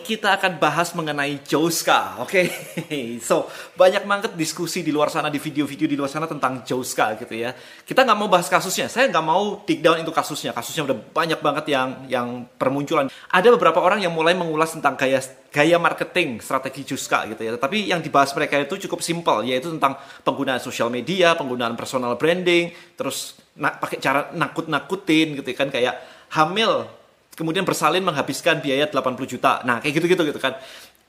kita akan bahas mengenai Jouska, oke? Okay? so banyak banget diskusi di luar sana di video-video di luar sana tentang Jouska gitu ya. Kita nggak mau bahas kasusnya, saya nggak mau dig down itu kasusnya. Kasusnya udah banyak banget yang yang permunculan. Ada beberapa orang yang mulai mengulas tentang gaya gaya marketing strategi Jouska gitu ya. Tapi yang dibahas mereka itu cukup simpel, yaitu tentang penggunaan sosial media, penggunaan personal branding, terus pakai cara nakut-nakutin gitu kan kayak hamil kemudian bersalin menghabiskan biaya 80 juta. Nah, kayak gitu-gitu gitu kan.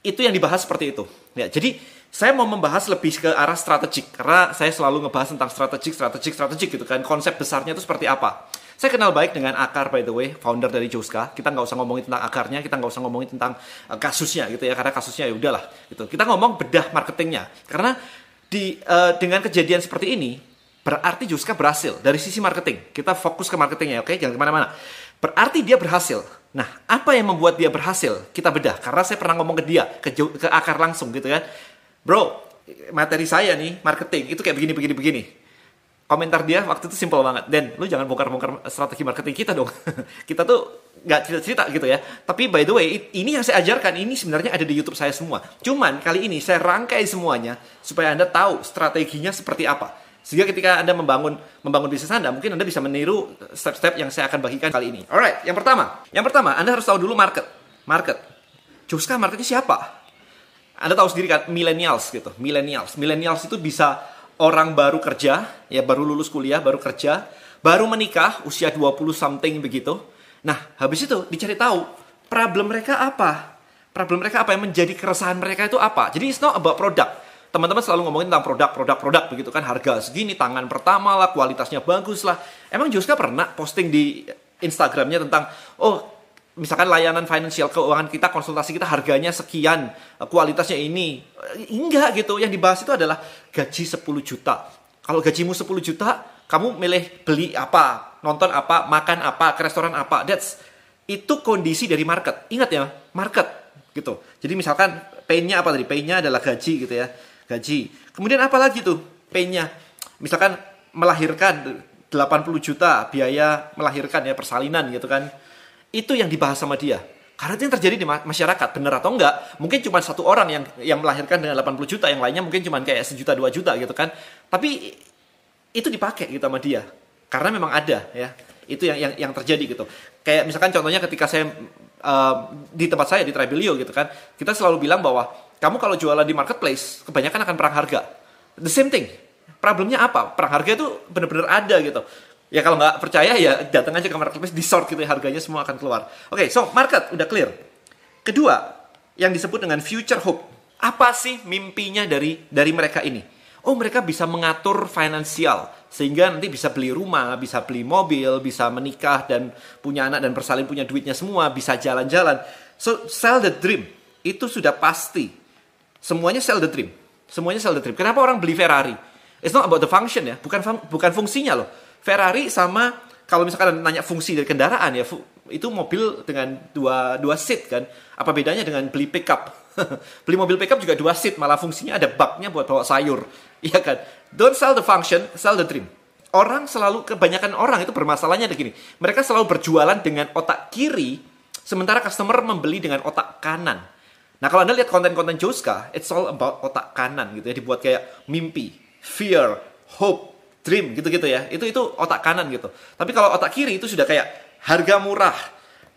Itu yang dibahas seperti itu. Ya, jadi saya mau membahas lebih ke arah strategik karena saya selalu ngebahas tentang strategik, strategik, strategik gitu kan. Konsep besarnya itu seperti apa. Saya kenal baik dengan Akar by the way, founder dari Joska. Kita nggak usah ngomongin tentang akarnya, kita nggak usah ngomongin tentang uh, kasusnya gitu ya, karena kasusnya ya udahlah gitu. Kita ngomong bedah marketingnya. Karena di uh, dengan kejadian seperti ini, berarti Joska berhasil dari sisi marketing. Kita fokus ke marketingnya, oke? Okay? Jangan ke mana-mana. Berarti dia berhasil. Nah, apa yang membuat dia berhasil? Kita bedah. Karena saya pernah ngomong ke dia, ke, ke akar langsung gitu kan. Bro, materi saya nih, marketing, itu kayak begini, begini, begini. Komentar dia waktu itu simpel banget. Dan lu jangan bongkar-bongkar strategi marketing kita dong. kita tuh nggak cerita-cerita gitu ya. Tapi by the way, ini yang saya ajarkan, ini sebenarnya ada di YouTube saya semua. Cuman kali ini saya rangkai semuanya supaya Anda tahu strateginya seperti apa. Sehingga ketika Anda membangun membangun bisnis Anda, mungkin Anda bisa meniru step-step yang saya akan bagikan kali ini. Alright, yang pertama. Yang pertama, Anda harus tahu dulu market. Market. Juska marketnya siapa? Anda tahu sendiri kan, millennials gitu. Millennials. Millennials itu bisa orang baru kerja, ya baru lulus kuliah, baru kerja, baru menikah, usia 20 something begitu. Nah, habis itu dicari tahu problem mereka apa? Problem mereka apa yang menjadi keresahan mereka itu apa? Jadi it's not about product teman-teman selalu ngomongin tentang produk, produk, produk begitu kan harga segini, tangan pertama lah, kualitasnya bagus lah. Emang Juska pernah posting di Instagramnya tentang oh misalkan layanan financial keuangan kita, konsultasi kita harganya sekian, kualitasnya ini. Enggak gitu. Yang dibahas itu adalah gaji 10 juta. Kalau gajimu 10 juta, kamu milih beli apa, nonton apa, makan apa, ke restoran apa. That's itu kondisi dari market. Ingat ya, market gitu. Jadi misalkan pain-nya apa tadi? Pain-nya adalah gaji gitu ya gaji. Kemudian apa lagi tuh P-nya? Misalkan melahirkan 80 juta biaya melahirkan ya persalinan gitu kan. Itu yang dibahas sama dia. Karena itu yang terjadi di masyarakat, benar atau enggak, mungkin cuma satu orang yang yang melahirkan dengan 80 juta, yang lainnya mungkin cuma kayak sejuta dua juta gitu kan. Tapi itu dipakai gitu sama dia. Karena memang ada ya. Itu yang yang, yang terjadi gitu. Kayak misalkan contohnya ketika saya uh, di tempat saya di Tribelio gitu kan, kita selalu bilang bahwa kamu kalau jualan di marketplace, kebanyakan akan perang harga. The same thing. Problemnya apa? Perang harga itu benar-benar ada gitu. Ya kalau nggak percaya ya datang aja ke marketplace, di sort gitu ya, harganya semua akan keluar. Oke, okay, so market udah clear. Kedua, yang disebut dengan future hope. Apa sih mimpinya dari dari mereka ini? Oh, mereka bisa mengatur finansial sehingga nanti bisa beli rumah, bisa beli mobil, bisa menikah dan punya anak dan bersalin punya duitnya semua, bisa jalan-jalan. So, sell the dream. Itu sudah pasti Semuanya sell the dream. Semuanya sell the dream. Kenapa orang beli Ferrari? It's not about the function ya, bukan bukan fungsinya loh. Ferrari sama kalau misalkan nanya fungsi dari kendaraan ya, itu mobil dengan dua dua seat kan. Apa bedanya dengan beli pickup? beli mobil pickup juga dua seat, malah fungsinya ada baknya buat bawa sayur. Iya kan? Don't sell the function, sell the dream. Orang selalu kebanyakan orang itu bermasalahnya begini. Mereka selalu berjualan dengan otak kiri, sementara customer membeli dengan otak kanan. Nah kalau Anda lihat konten-konten Joska, it's all about otak kanan gitu ya, dibuat kayak mimpi, fear, hope, dream gitu-gitu ya. Itu itu otak kanan gitu. Tapi kalau otak kiri itu sudah kayak harga murah,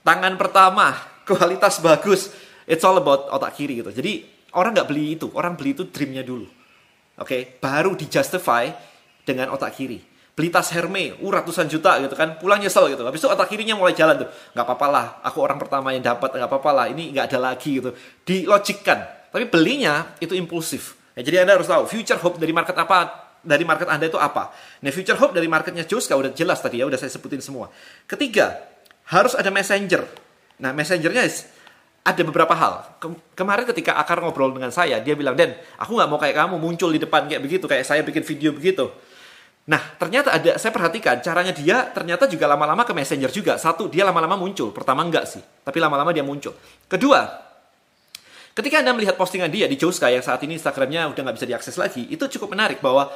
tangan pertama, kualitas bagus. It's all about otak kiri gitu. Jadi orang nggak beli itu, orang beli itu dreamnya dulu. Oke, okay? baru dijustify dengan otak kiri beli tas Hermes, uh ratusan juta gitu kan, pulang nyesel gitu. Habis itu otak kirinya mulai jalan tuh, nggak apa-apa lah, aku orang pertama yang dapat, nggak apa-apa lah, ini nggak ada lagi gitu. Dilogikkan, tapi belinya itu impulsif. Ya, jadi Anda harus tahu, future hope dari market apa, dari market Anda itu apa. Nah, future hope dari marketnya Joska udah jelas tadi ya, udah saya sebutin semua. Ketiga, harus ada messenger. Nah, messengernya ada beberapa hal. kemarin ketika Akar ngobrol dengan saya, dia bilang, Den, aku nggak mau kayak kamu muncul di depan kayak begitu, kayak saya bikin video begitu. Nah, ternyata ada, saya perhatikan caranya dia ternyata juga lama-lama ke messenger juga. Satu, dia lama-lama muncul. Pertama enggak sih, tapi lama-lama dia muncul. Kedua, ketika Anda melihat postingan dia di Joska yang saat ini Instagramnya udah nggak bisa diakses lagi, itu cukup menarik bahwa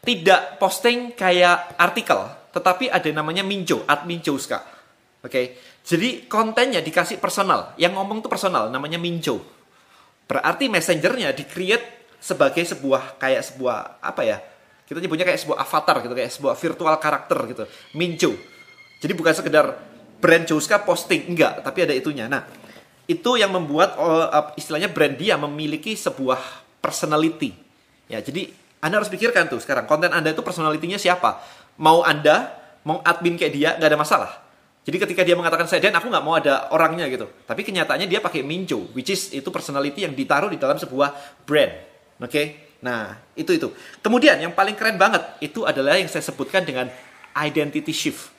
tidak posting kayak artikel, tetapi ada namanya Minjo, admin Joska. Oke, okay? Jadi kontennya dikasih personal. Yang ngomong tuh personal, namanya Minjo. Berarti messengernya di-create sebagai sebuah kayak sebuah apa ya? Kita nyebutnya kayak sebuah avatar gitu, kayak sebuah virtual karakter gitu. Minjo. Jadi bukan sekedar brand Joska posting, enggak, tapi ada itunya. Nah, itu yang membuat uh, istilahnya brand dia memiliki sebuah personality. Ya, jadi Anda harus pikirkan tuh sekarang konten Anda itu personalitinya siapa? Mau Anda, mau admin kayak dia, nggak ada masalah. Jadi ketika dia mengatakan saya Dan, aku nggak mau ada orangnya gitu. Tapi kenyataannya dia pakai Minjo, which is itu personality yang ditaruh di dalam sebuah brand. Oke? Okay? Nah, itu itu. Kemudian yang paling keren banget itu adalah yang saya sebutkan dengan identity shift.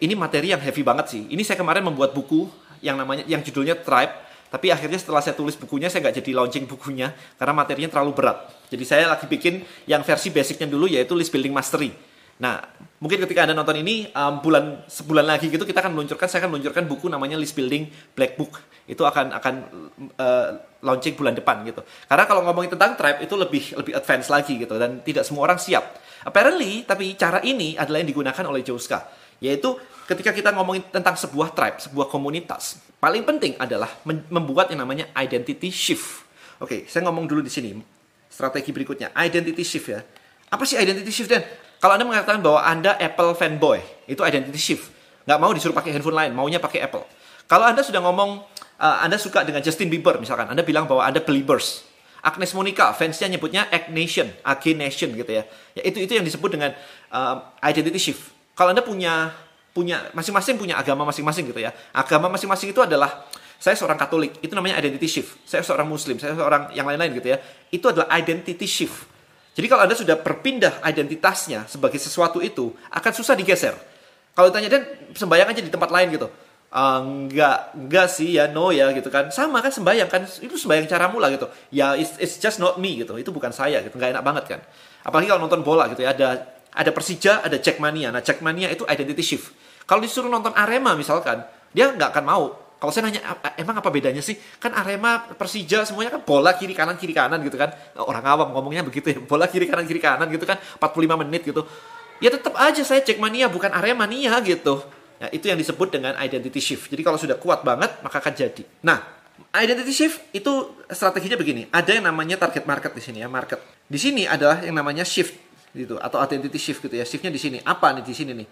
Ini materi yang heavy banget sih. Ini saya kemarin membuat buku yang namanya yang judulnya Tribe. Tapi akhirnya setelah saya tulis bukunya, saya nggak jadi launching bukunya karena materinya terlalu berat. Jadi saya lagi bikin yang versi basicnya dulu yaitu list building mastery. Nah, mungkin ketika Anda nonton ini, um, bulan sebulan lagi gitu kita akan meluncurkan, saya akan meluncurkan buku namanya List Building Black Book. Itu akan akan uh, launching bulan depan gitu. Karena kalau ngomongin tentang tribe itu lebih lebih advance lagi gitu dan tidak semua orang siap. Apparently, tapi cara ini adalah yang digunakan oleh Joska, yaitu ketika kita ngomongin tentang sebuah tribe, sebuah komunitas, paling penting adalah membuat yang namanya identity shift. Oke, saya ngomong dulu di sini. Strategi berikutnya, identity shift ya. Apa sih identity shift dan kalau Anda mengatakan bahwa Anda Apple fanboy, itu identity shift. Nggak mau disuruh pakai handphone lain, maunya pakai Apple. Kalau Anda sudah ngomong, uh, Anda suka dengan Justin Bieber misalkan, Anda bilang bahwa Anda believers. Agnes Monica, fansnya nyebutnya Ag Nation, Ag Nation gitu ya. Ya itu itu yang disebut dengan uh, identity shift. Kalau Anda punya punya masing-masing punya agama masing-masing gitu ya. Agama masing-masing itu adalah saya seorang Katolik, itu namanya identity shift. Saya seorang Muslim, saya seorang yang lain-lain gitu ya. Itu adalah identity shift. Jadi kalau Anda sudah berpindah identitasnya sebagai sesuatu itu, akan susah digeser. Kalau ditanya, dan sembayang aja di tempat lain gitu. Uh, enggak, enggak sih ya, no ya gitu kan. Sama kan sembayang kan, itu sembayang caramu lah gitu. Ya, it's, it's just not me gitu. Itu bukan saya gitu, nggak enak banget kan. Apalagi kalau nonton bola gitu ya, ada ada Persija, ada Jackmania. Nah, Jackmania itu identity shift. Kalau disuruh nonton Arema misalkan, dia nggak akan mau kalau saya nanya emang apa bedanya sih? Kan Arema, Persija semuanya kan bola kiri kanan kiri kanan gitu kan. Orang awam ngomongnya begitu ya. Bola kiri kanan kiri kanan gitu kan 45 menit gitu. Ya tetap aja saya cek mania bukan Aremania gitu. Ya, itu yang disebut dengan identity shift. Jadi kalau sudah kuat banget maka akan jadi. Nah, identity shift itu strateginya begini. Ada yang namanya target market di sini ya, market. Di sini adalah yang namanya shift gitu atau identity shift gitu ya. Shiftnya di sini. Apa nih di sini nih?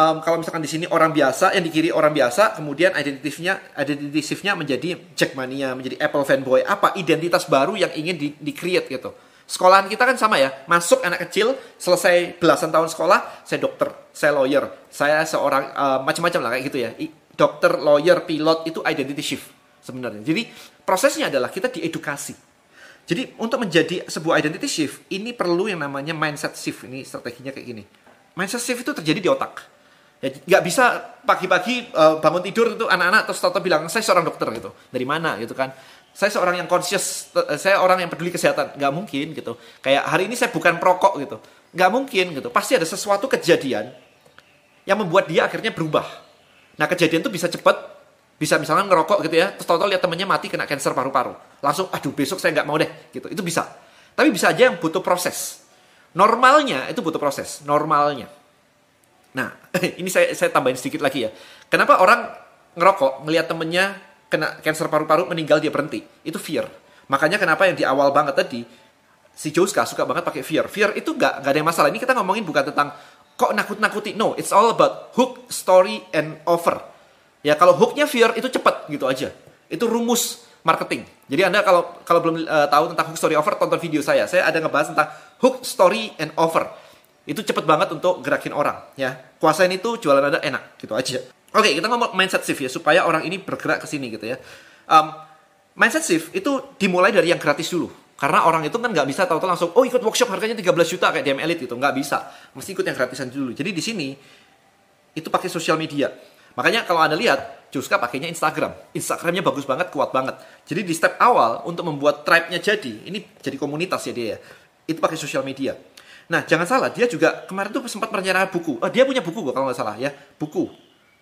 Um, kalau misalkan di sini orang biasa yang di kiri orang biasa kemudian identitifnya identitifnya menjadi Jackmania menjadi Apple fanboy. Apa identitas baru yang ingin di, di create gitu? Sekolahan kita kan sama ya masuk anak kecil selesai belasan tahun sekolah saya dokter saya lawyer saya seorang uh, macam-macam lah kayak gitu ya. Dokter lawyer pilot itu identity shift sebenarnya. Jadi prosesnya adalah kita diedukasi. Jadi untuk menjadi sebuah identity shift ini perlu yang namanya mindset shift. Ini strateginya kayak gini. Mindset shift itu terjadi di otak Ya, nggak bisa pagi-pagi uh, bangun tidur itu anak-anak terus tato bilang saya seorang dokter gitu. Dari mana gitu kan? Saya seorang yang conscious, uh, saya orang yang peduli kesehatan. Nggak mungkin gitu. Kayak hari ini saya bukan perokok gitu. Nggak mungkin gitu. Pasti ada sesuatu kejadian yang membuat dia akhirnya berubah. Nah kejadian itu bisa cepat, bisa misalnya ngerokok gitu ya, terus tato lihat temennya mati kena cancer paru-paru. Langsung, aduh besok saya nggak mau deh gitu. Itu bisa. Tapi bisa aja yang butuh proses. Normalnya itu butuh proses. Normalnya. Nah, ini saya, saya tambahin sedikit lagi ya. Kenapa orang ngerokok, ngelihat temennya kena cancer paru-paru, meninggal dia berhenti? Itu fear. Makanya kenapa yang di awal banget tadi, si Joska suka banget pakai fear. Fear itu gak, gak ada yang masalah. Ini kita ngomongin bukan tentang kok nakut-nakuti. No, it's all about hook, story, and offer. Ya, kalau hooknya fear itu cepat gitu aja. Itu rumus marketing. Jadi Anda kalau kalau belum uh, tahu tentang hook, story, offer, tonton video saya. Saya ada ngebahas tentang hook, story, and offer itu cepet banget untuk gerakin orang. Ya. Kuasain itu jualan ada enak. Gitu aja. Oke kita ngomong mindset shift ya supaya orang ini bergerak ke sini gitu ya. Um, mindset shift itu dimulai dari yang gratis dulu. Karena orang itu kan nggak bisa tahu-tahu langsung oh ikut workshop harganya 13 juta kayak DM Elite gitu. Nggak bisa. Mesti ikut yang gratisan dulu. Jadi di sini itu pakai sosial media. Makanya kalau anda lihat Juska pakainya Instagram. Instagramnya bagus banget kuat banget. Jadi di step awal untuk membuat tribe-nya jadi ini jadi komunitas ya dia ya. Itu pakai sosial media Nah, jangan salah, dia juga kemarin tuh sempat merencanakan buku. Oh, dia punya buku kok kalau nggak salah ya, buku.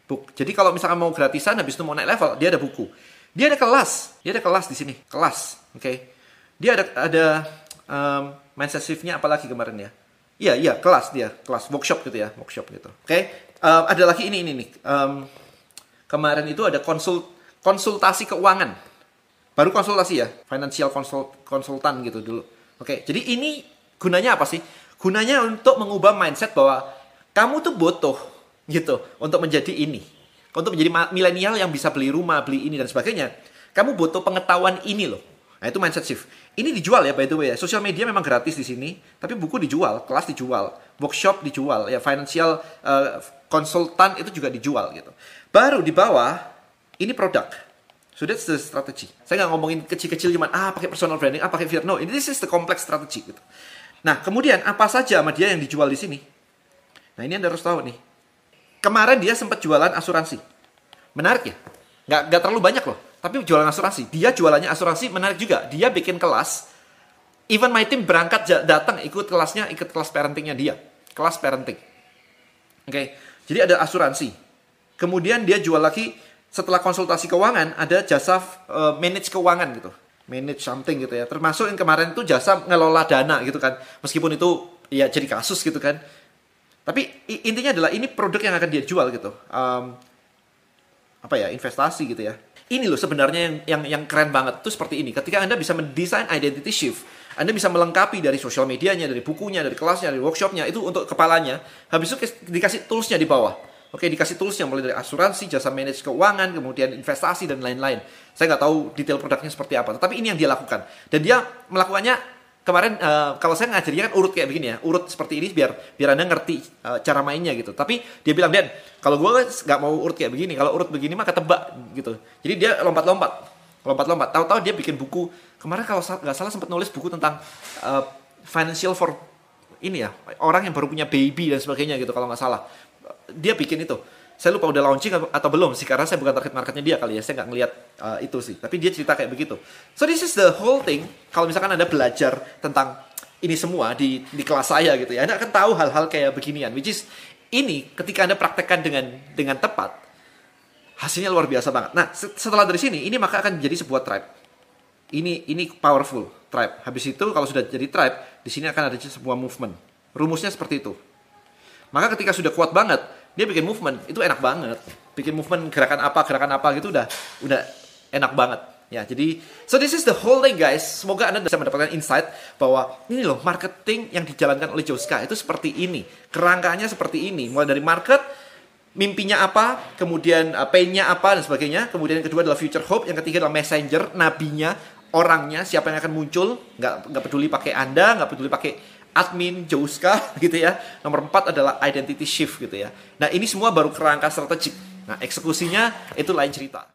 Buk. Jadi kalau misalkan mau gratisan, habis itu mau naik level, dia ada buku. Dia ada kelas, dia ada kelas di sini, kelas, oke. Okay? Dia ada ada um, mindset shift-nya apalagi kemarin ya? Iya, iya, kelas dia, kelas workshop gitu ya, workshop gitu. Oke, okay? um, ada lagi ini ini nih. Um, kemarin itu ada konsul, konsultasi keuangan. Baru konsultasi ya, financial consult, konsultan gitu dulu. Oke, jadi ini gunanya apa sih? Gunanya untuk mengubah mindset bahwa kamu tuh butuh gitu untuk menjadi ini. Untuk menjadi milenial yang bisa beli rumah, beli ini dan sebagainya. Kamu butuh pengetahuan ini loh. Nah, itu mindset shift. Ini dijual ya by the way ya. Sosial media memang gratis di sini, tapi buku dijual, kelas dijual, workshop dijual, ya financial uh, itu juga dijual gitu. Baru di bawah ini produk. So that's the strategy. Saya nggak ngomongin kecil-kecil cuman ah pakai personal branding, ah pakai fear. No, this is the complex strategy gitu. Nah, kemudian apa saja sama dia yang dijual di sini? Nah, ini Anda harus tahu nih. Kemarin dia sempat jualan asuransi. Menarik ya? Nggak, nggak terlalu banyak loh tapi jualan asuransi. Dia jualannya asuransi menarik juga. Dia bikin kelas. Even my team berangkat datang ikut kelasnya, ikut kelas parentingnya dia. Kelas parenting. Oke, okay. jadi ada asuransi. Kemudian dia jual lagi setelah konsultasi keuangan ada jasa uh, manage keuangan gitu. Manage something gitu ya. Termasuk yang kemarin itu jasa ngelola dana gitu kan. Meskipun itu ya jadi kasus gitu kan. Tapi intinya adalah ini produk yang akan dia jual gitu. Um, apa ya investasi gitu ya ini loh sebenarnya yang yang yang keren banget tuh seperti ini. Ketika Anda bisa mendesain identity shift, Anda bisa melengkapi dari sosial medianya, dari bukunya, dari kelasnya, dari workshopnya itu untuk kepalanya. Habis itu dikasih toolsnya di bawah. Oke, dikasih toolsnya mulai dari asuransi, jasa manage keuangan, kemudian investasi dan lain-lain. Saya nggak tahu detail produknya seperti apa, tetapi ini yang dia lakukan. Dan dia melakukannya kemarin uh, kalau saya ngajarnya kan urut kayak begini ya, urut seperti ini biar biar anda ngerti uh, cara mainnya gitu. Tapi dia bilang Dan, kalau gue nggak mau urut kayak begini, kalau urut begini mah ketebak gitu. Jadi dia lompat-lompat, lompat-lompat. Tahu-tahu dia bikin buku. Kemarin kalau nggak salah sempat nulis buku tentang uh, financial for ini ya orang yang baru punya baby dan sebagainya gitu kalau nggak salah. Dia bikin itu. Saya lupa udah launching atau belum sih karena saya bukan target marketnya dia kali ya saya nggak ngelihat uh, itu sih. Tapi dia cerita kayak begitu. So this is the whole thing kalau misalkan anda belajar tentang ini semua di di kelas saya gitu ya anda akan tahu hal-hal kayak beginian which is ini ketika anda praktekkan dengan dengan tepat hasilnya luar biasa banget. Nah setelah dari sini ini maka akan jadi sebuah tribe. Ini ini powerful tribe. Habis itu kalau sudah jadi tribe di sini akan ada sebuah movement. Rumusnya seperti itu maka ketika sudah kuat banget dia bikin movement. Itu enak banget. Bikin movement gerakan apa gerakan apa gitu udah udah enak banget. Ya jadi so this is the whole thing guys. Semoga anda bisa mendapatkan insight bahwa ini loh marketing yang dijalankan oleh Joska itu seperti ini. Kerangkanya seperti ini. Mulai dari market mimpinya apa kemudian uh, painnya apa dan sebagainya. Kemudian yang kedua adalah future hope. Yang ketiga adalah messenger nabinya orangnya siapa yang akan muncul. Nggak nggak peduli pakai anda nggak peduli pakai admin Jouska gitu ya. Nomor empat adalah identity shift gitu ya. Nah, ini semua baru kerangka strategik. Nah, eksekusinya itu lain cerita.